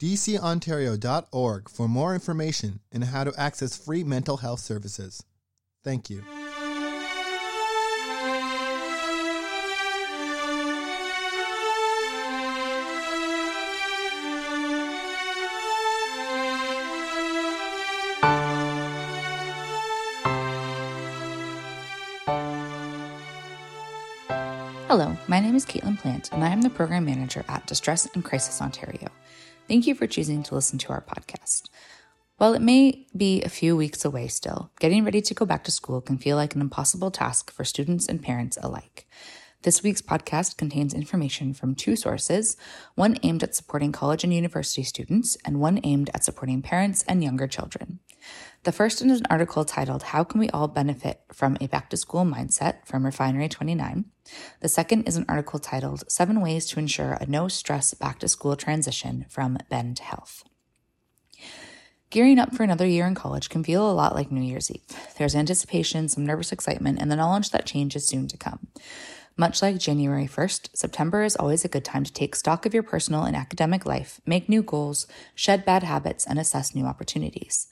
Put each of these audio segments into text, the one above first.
dcontario.org, for more information and how to access free mental health services. Thank you. Hello, my name is Caitlin Plant, and I am the Program Manager at Distress and Crisis Ontario. Thank you for choosing to listen to our podcast. While it may be a few weeks away still, getting ready to go back to school can feel like an impossible task for students and parents alike. This week's podcast contains information from two sources one aimed at supporting college and university students, and one aimed at supporting parents and younger children. The first is an article titled How Can We All Benefit from a Back to School Mindset from Refinery 29. The second is an article titled Seven Ways to Ensure a No Stress Back to School Transition from Bend Health. Gearing up for another year in college can feel a lot like New Year's Eve. There's anticipation, some nervous excitement, and the knowledge that change is soon to come. Much like January 1st, September is always a good time to take stock of your personal and academic life, make new goals, shed bad habits, and assess new opportunities.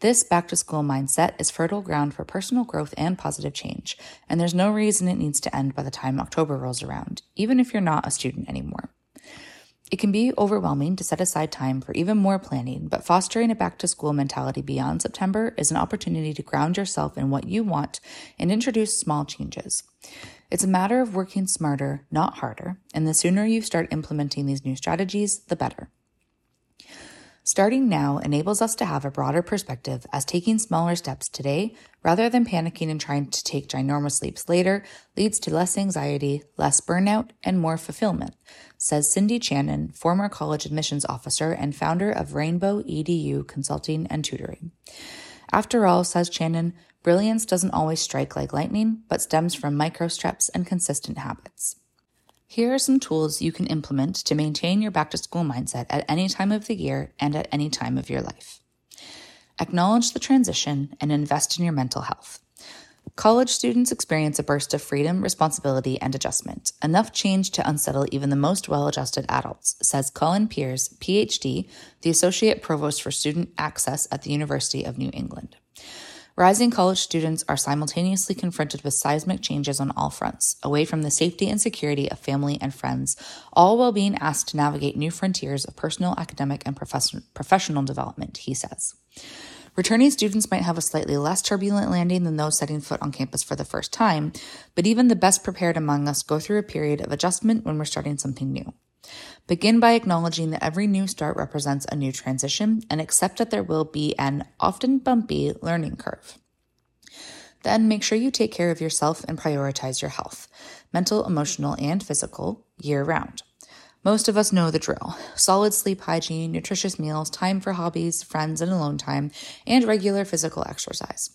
This back to school mindset is fertile ground for personal growth and positive change, and there's no reason it needs to end by the time October rolls around, even if you're not a student anymore. It can be overwhelming to set aside time for even more planning, but fostering a back to school mentality beyond September is an opportunity to ground yourself in what you want and introduce small changes. It's a matter of working smarter, not harder, and the sooner you start implementing these new strategies, the better. Starting now enables us to have a broader perspective as taking smaller steps today, rather than panicking and trying to take ginormous leaps later, leads to less anxiety, less burnout, and more fulfillment, says Cindy Chanin, former college admissions officer and founder of Rainbow EDU Consulting and Tutoring. After all, says Chanin, brilliance doesn't always strike like lightning, but stems from micro steps and consistent habits. Here are some tools you can implement to maintain your back to school mindset at any time of the year and at any time of your life. Acknowledge the transition and invest in your mental health. College students experience a burst of freedom, responsibility, and adjustment, enough change to unsettle even the most well adjusted adults, says Colin Pearce, PhD, the Associate Provost for Student Access at the University of New England. Rising college students are simultaneously confronted with seismic changes on all fronts, away from the safety and security of family and friends, all while being asked to navigate new frontiers of personal, academic, and professional development, he says. Returning students might have a slightly less turbulent landing than those setting foot on campus for the first time, but even the best prepared among us go through a period of adjustment when we're starting something new. Begin by acknowledging that every new start represents a new transition and accept that there will be an often bumpy learning curve. Then make sure you take care of yourself and prioritize your health, mental, emotional, and physical, year round. Most of us know the drill solid sleep hygiene, nutritious meals, time for hobbies, friends, and alone time, and regular physical exercise.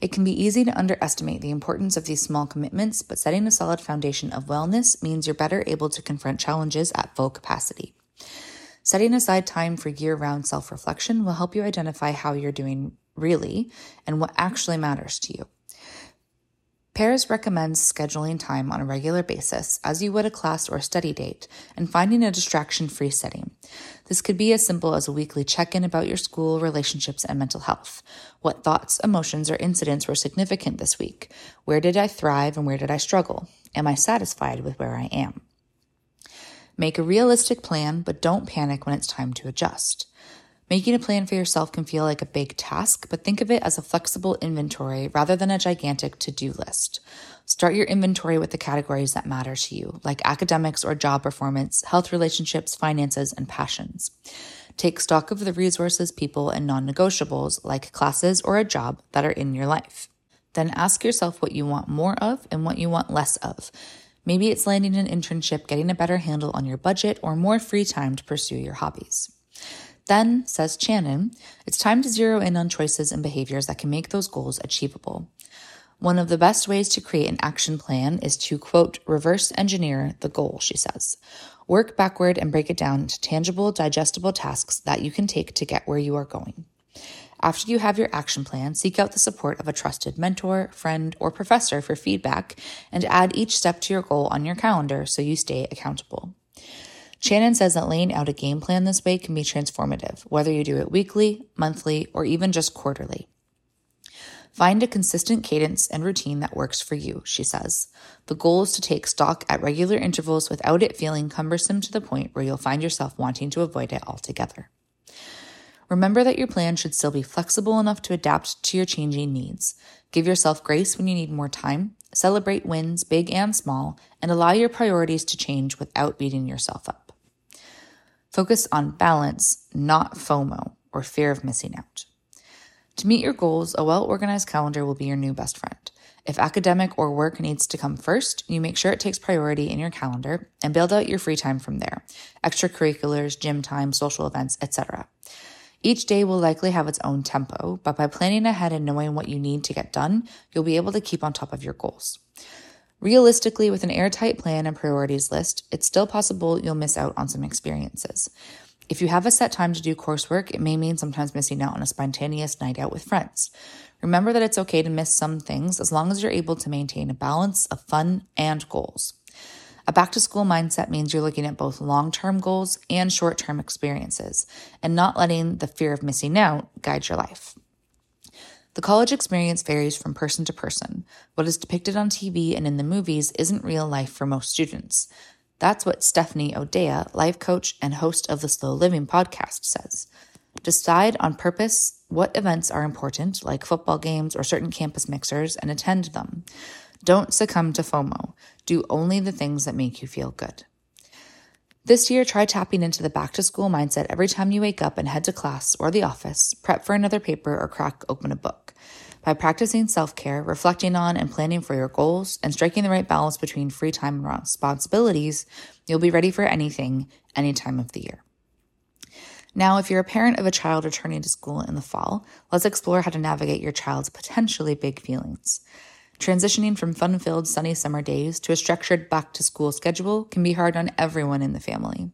It can be easy to underestimate the importance of these small commitments, but setting a solid foundation of wellness means you're better able to confront challenges at full capacity. Setting aside time for year round self reflection will help you identify how you're doing really and what actually matters to you. Pearce recommends scheduling time on a regular basis, as you would a class or study date, and finding a distraction free setting. This could be as simple as a weekly check in about your school, relationships, and mental health. What thoughts, emotions, or incidents were significant this week? Where did I thrive and where did I struggle? Am I satisfied with where I am? Make a realistic plan, but don't panic when it's time to adjust. Making a plan for yourself can feel like a big task, but think of it as a flexible inventory rather than a gigantic to do list. Start your inventory with the categories that matter to you, like academics or job performance, health relationships, finances, and passions. Take stock of the resources, people, and non negotiables, like classes or a job, that are in your life. Then ask yourself what you want more of and what you want less of. Maybe it's landing an internship, getting a better handle on your budget, or more free time to pursue your hobbies. Then, says Chanin, it's time to zero in on choices and behaviors that can make those goals achievable. One of the best ways to create an action plan is to, quote, reverse engineer the goal, she says. Work backward and break it down into tangible, digestible tasks that you can take to get where you are going. After you have your action plan, seek out the support of a trusted mentor, friend, or professor for feedback and add each step to your goal on your calendar so you stay accountable. Chanin says that laying out a game plan this way can be transformative, whether you do it weekly, monthly, or even just quarterly. Find a consistent cadence and routine that works for you, she says. The goal is to take stock at regular intervals without it feeling cumbersome to the point where you'll find yourself wanting to avoid it altogether. Remember that your plan should still be flexible enough to adapt to your changing needs. Give yourself grace when you need more time, celebrate wins, big and small, and allow your priorities to change without beating yourself up. Focus on balance, not FOMO, or fear of missing out. To meet your goals, a well organized calendar will be your new best friend. If academic or work needs to come first, you make sure it takes priority in your calendar and build out your free time from there extracurriculars, gym time, social events, etc. Each day will likely have its own tempo, but by planning ahead and knowing what you need to get done, you'll be able to keep on top of your goals. Realistically, with an airtight plan and priorities list, it's still possible you'll miss out on some experiences. If you have a set time to do coursework, it may mean sometimes missing out on a spontaneous night out with friends. Remember that it's okay to miss some things as long as you're able to maintain a balance of fun and goals. A back to school mindset means you're looking at both long term goals and short term experiences and not letting the fear of missing out guide your life. The college experience varies from person to person. What is depicted on TV and in the movies isn't real life for most students. That's what Stephanie O'Dea, life coach and host of the Slow Living podcast, says. Decide on purpose what events are important, like football games or certain campus mixers, and attend them. Don't succumb to FOMO. Do only the things that make you feel good. This year, try tapping into the back to school mindset every time you wake up and head to class or the office, prep for another paper, or crack open a book. By practicing self care, reflecting on and planning for your goals, and striking the right balance between free time and responsibilities, you'll be ready for anything, any time of the year. Now, if you're a parent of a child returning to school in the fall, let's explore how to navigate your child's potentially big feelings. Transitioning from fun filled sunny summer days to a structured back to school schedule can be hard on everyone in the family.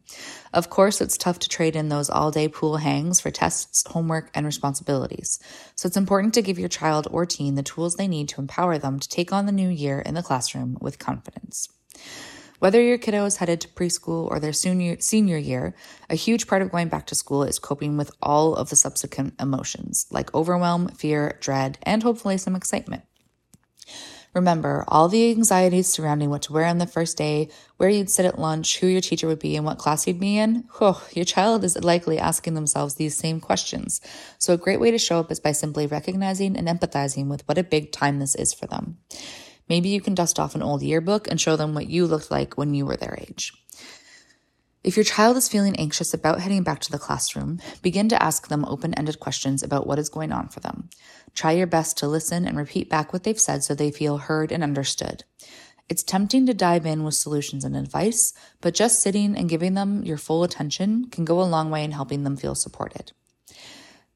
Of course, it's tough to trade in those all day pool hangs for tests, homework, and responsibilities. So it's important to give your child or teen the tools they need to empower them to take on the new year in the classroom with confidence. Whether your kiddo is headed to preschool or their senior, senior year, a huge part of going back to school is coping with all of the subsequent emotions like overwhelm, fear, dread, and hopefully some excitement. Remember all the anxieties surrounding what to wear on the first day, where you'd sit at lunch, who your teacher would be, and what class you'd be in? Your child is likely asking themselves these same questions. So, a great way to show up is by simply recognizing and empathizing with what a big time this is for them. Maybe you can dust off an old yearbook and show them what you looked like when you were their age. If your child is feeling anxious about heading back to the classroom, begin to ask them open ended questions about what is going on for them. Try your best to listen and repeat back what they've said so they feel heard and understood. It's tempting to dive in with solutions and advice, but just sitting and giving them your full attention can go a long way in helping them feel supported.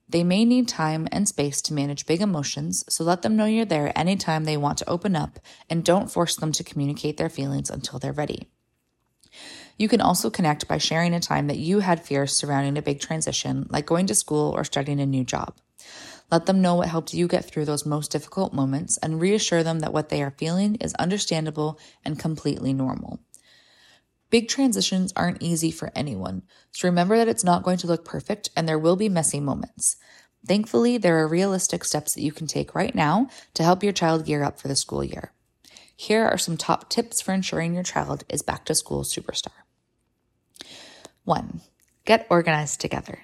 They may need time and space to manage big emotions, so let them know you're there anytime they want to open up and don't force them to communicate their feelings until they're ready. You can also connect by sharing a time that you had fears surrounding a big transition, like going to school or starting a new job. Let them know what helped you get through those most difficult moments and reassure them that what they are feeling is understandable and completely normal. Big transitions aren't easy for anyone, so remember that it's not going to look perfect and there will be messy moments. Thankfully, there are realistic steps that you can take right now to help your child gear up for the school year. Here are some top tips for ensuring your child is back to school superstar. 1. Get organized together.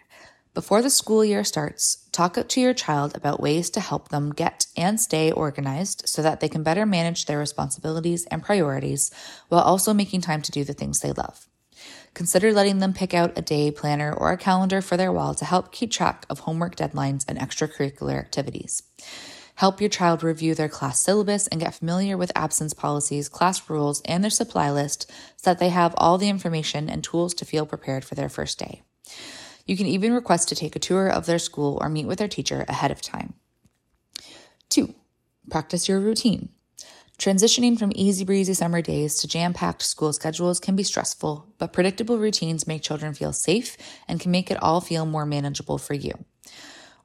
Before the school year starts, talk to your child about ways to help them get and stay organized so that they can better manage their responsibilities and priorities while also making time to do the things they love. Consider letting them pick out a day planner or a calendar for their wall to help keep track of homework deadlines and extracurricular activities. Help your child review their class syllabus and get familiar with absence policies, class rules, and their supply list so that they have all the information and tools to feel prepared for their first day. You can even request to take a tour of their school or meet with their teacher ahead of time. Two, practice your routine. Transitioning from easy breezy summer days to jam packed school schedules can be stressful, but predictable routines make children feel safe and can make it all feel more manageable for you.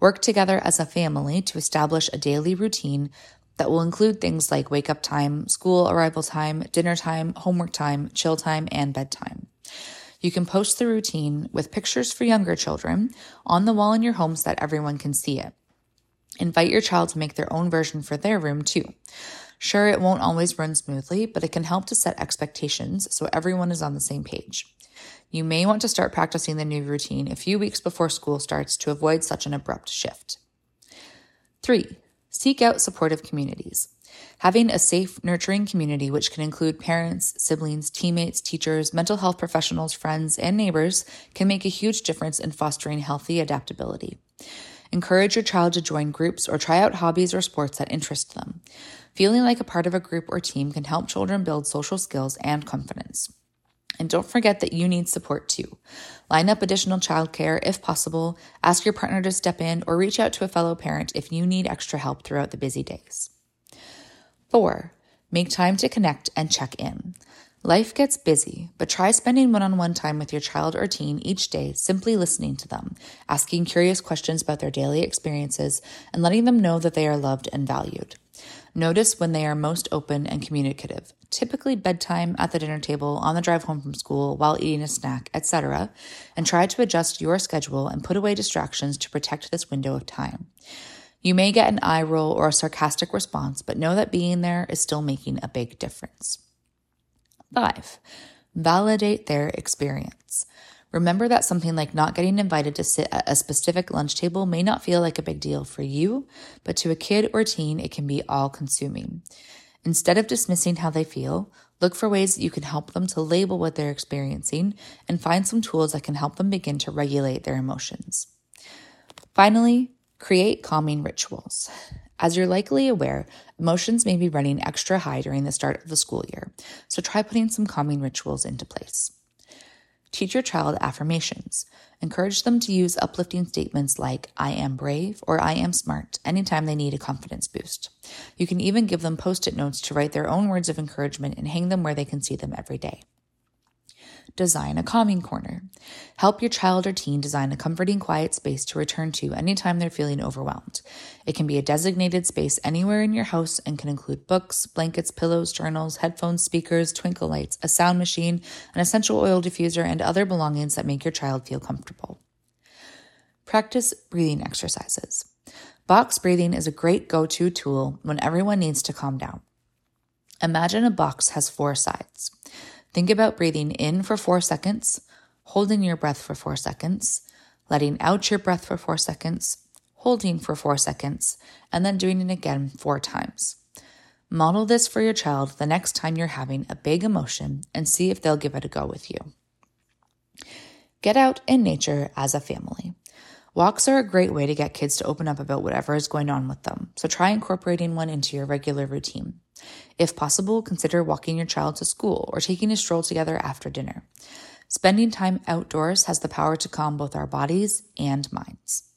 Work together as a family to establish a daily routine that will include things like wake up time, school arrival time, dinner time, homework time, chill time, and bedtime. You can post the routine with pictures for younger children on the wall in your home so that everyone can see it. Invite your child to make their own version for their room too. Sure, it won't always run smoothly, but it can help to set expectations so everyone is on the same page. You may want to start practicing the new routine a few weeks before school starts to avoid such an abrupt shift. Three, seek out supportive communities. Having a safe, nurturing community, which can include parents, siblings, teammates, teachers, mental health professionals, friends, and neighbors, can make a huge difference in fostering healthy adaptability. Encourage your child to join groups or try out hobbies or sports that interest them. Feeling like a part of a group or team can help children build social skills and confidence. And don't forget that you need support too. Line up additional childcare if possible, ask your partner to step in, or reach out to a fellow parent if you need extra help throughout the busy days. Four, make time to connect and check in. Life gets busy, but try spending one on one time with your child or teen each day, simply listening to them, asking curious questions about their daily experiences, and letting them know that they are loved and valued. Notice when they are most open and communicative, typically bedtime, at the dinner table, on the drive home from school, while eating a snack, etc., and try to adjust your schedule and put away distractions to protect this window of time. You may get an eye roll or a sarcastic response, but know that being there is still making a big difference. Five, validate their experience. Remember that something like not getting invited to sit at a specific lunch table may not feel like a big deal for you, but to a kid or teen, it can be all consuming. Instead of dismissing how they feel, look for ways that you can help them to label what they're experiencing and find some tools that can help them begin to regulate their emotions. Finally, create calming rituals. As you're likely aware, emotions may be running extra high during the start of the school year, so try putting some calming rituals into place. Teach your child affirmations. Encourage them to use uplifting statements like, I am brave or I am smart anytime they need a confidence boost. You can even give them post it notes to write their own words of encouragement and hang them where they can see them every day. Design a calming corner. Help your child or teen design a comforting, quiet space to return to anytime they're feeling overwhelmed. It can be a designated space anywhere in your house and can include books, blankets, pillows, journals, headphones, speakers, twinkle lights, a sound machine, an essential oil diffuser, and other belongings that make your child feel comfortable. Practice breathing exercises. Box breathing is a great go to tool when everyone needs to calm down. Imagine a box has four sides. Think about breathing in for four seconds, holding your breath for four seconds, letting out your breath for four seconds, holding for four seconds, and then doing it again four times. Model this for your child the next time you're having a big emotion and see if they'll give it a go with you. Get out in nature as a family. Walks are a great way to get kids to open up about whatever is going on with them, so try incorporating one into your regular routine. If possible, consider walking your child to school or taking a stroll together after dinner. Spending time outdoors has the power to calm both our bodies and minds.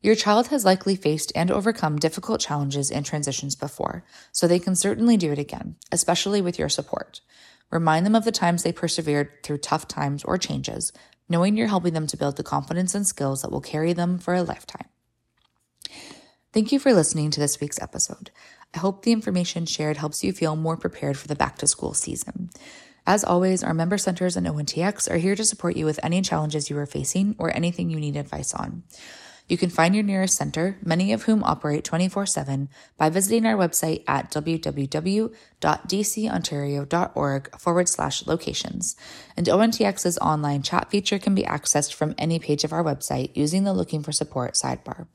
Your child has likely faced and overcome difficult challenges and transitions before, so they can certainly do it again, especially with your support. Remind them of the times they persevered through tough times or changes, knowing you're helping them to build the confidence and skills that will carry them for a lifetime. Thank you for listening to this week's episode. I hope the information shared helps you feel more prepared for the back to school season. As always, our member centers and ONTX are here to support you with any challenges you are facing or anything you need advice on. You can find your nearest center, many of whom operate 24 7, by visiting our website at www.dcontario.org forward slash locations. And ONTX's online chat feature can be accessed from any page of our website using the Looking for Support sidebar.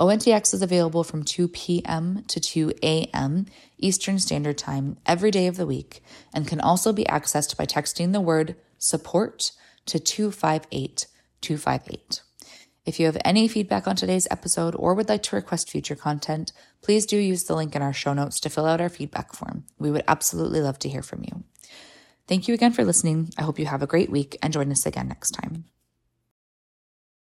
ONTX is available from 2 p.m. to 2 a.m. Eastern Standard Time every day of the week and can also be accessed by texting the word support to 258 258. If you have any feedback on today's episode or would like to request future content, please do use the link in our show notes to fill out our feedback form. We would absolutely love to hear from you. Thank you again for listening. I hope you have a great week and join us again next time.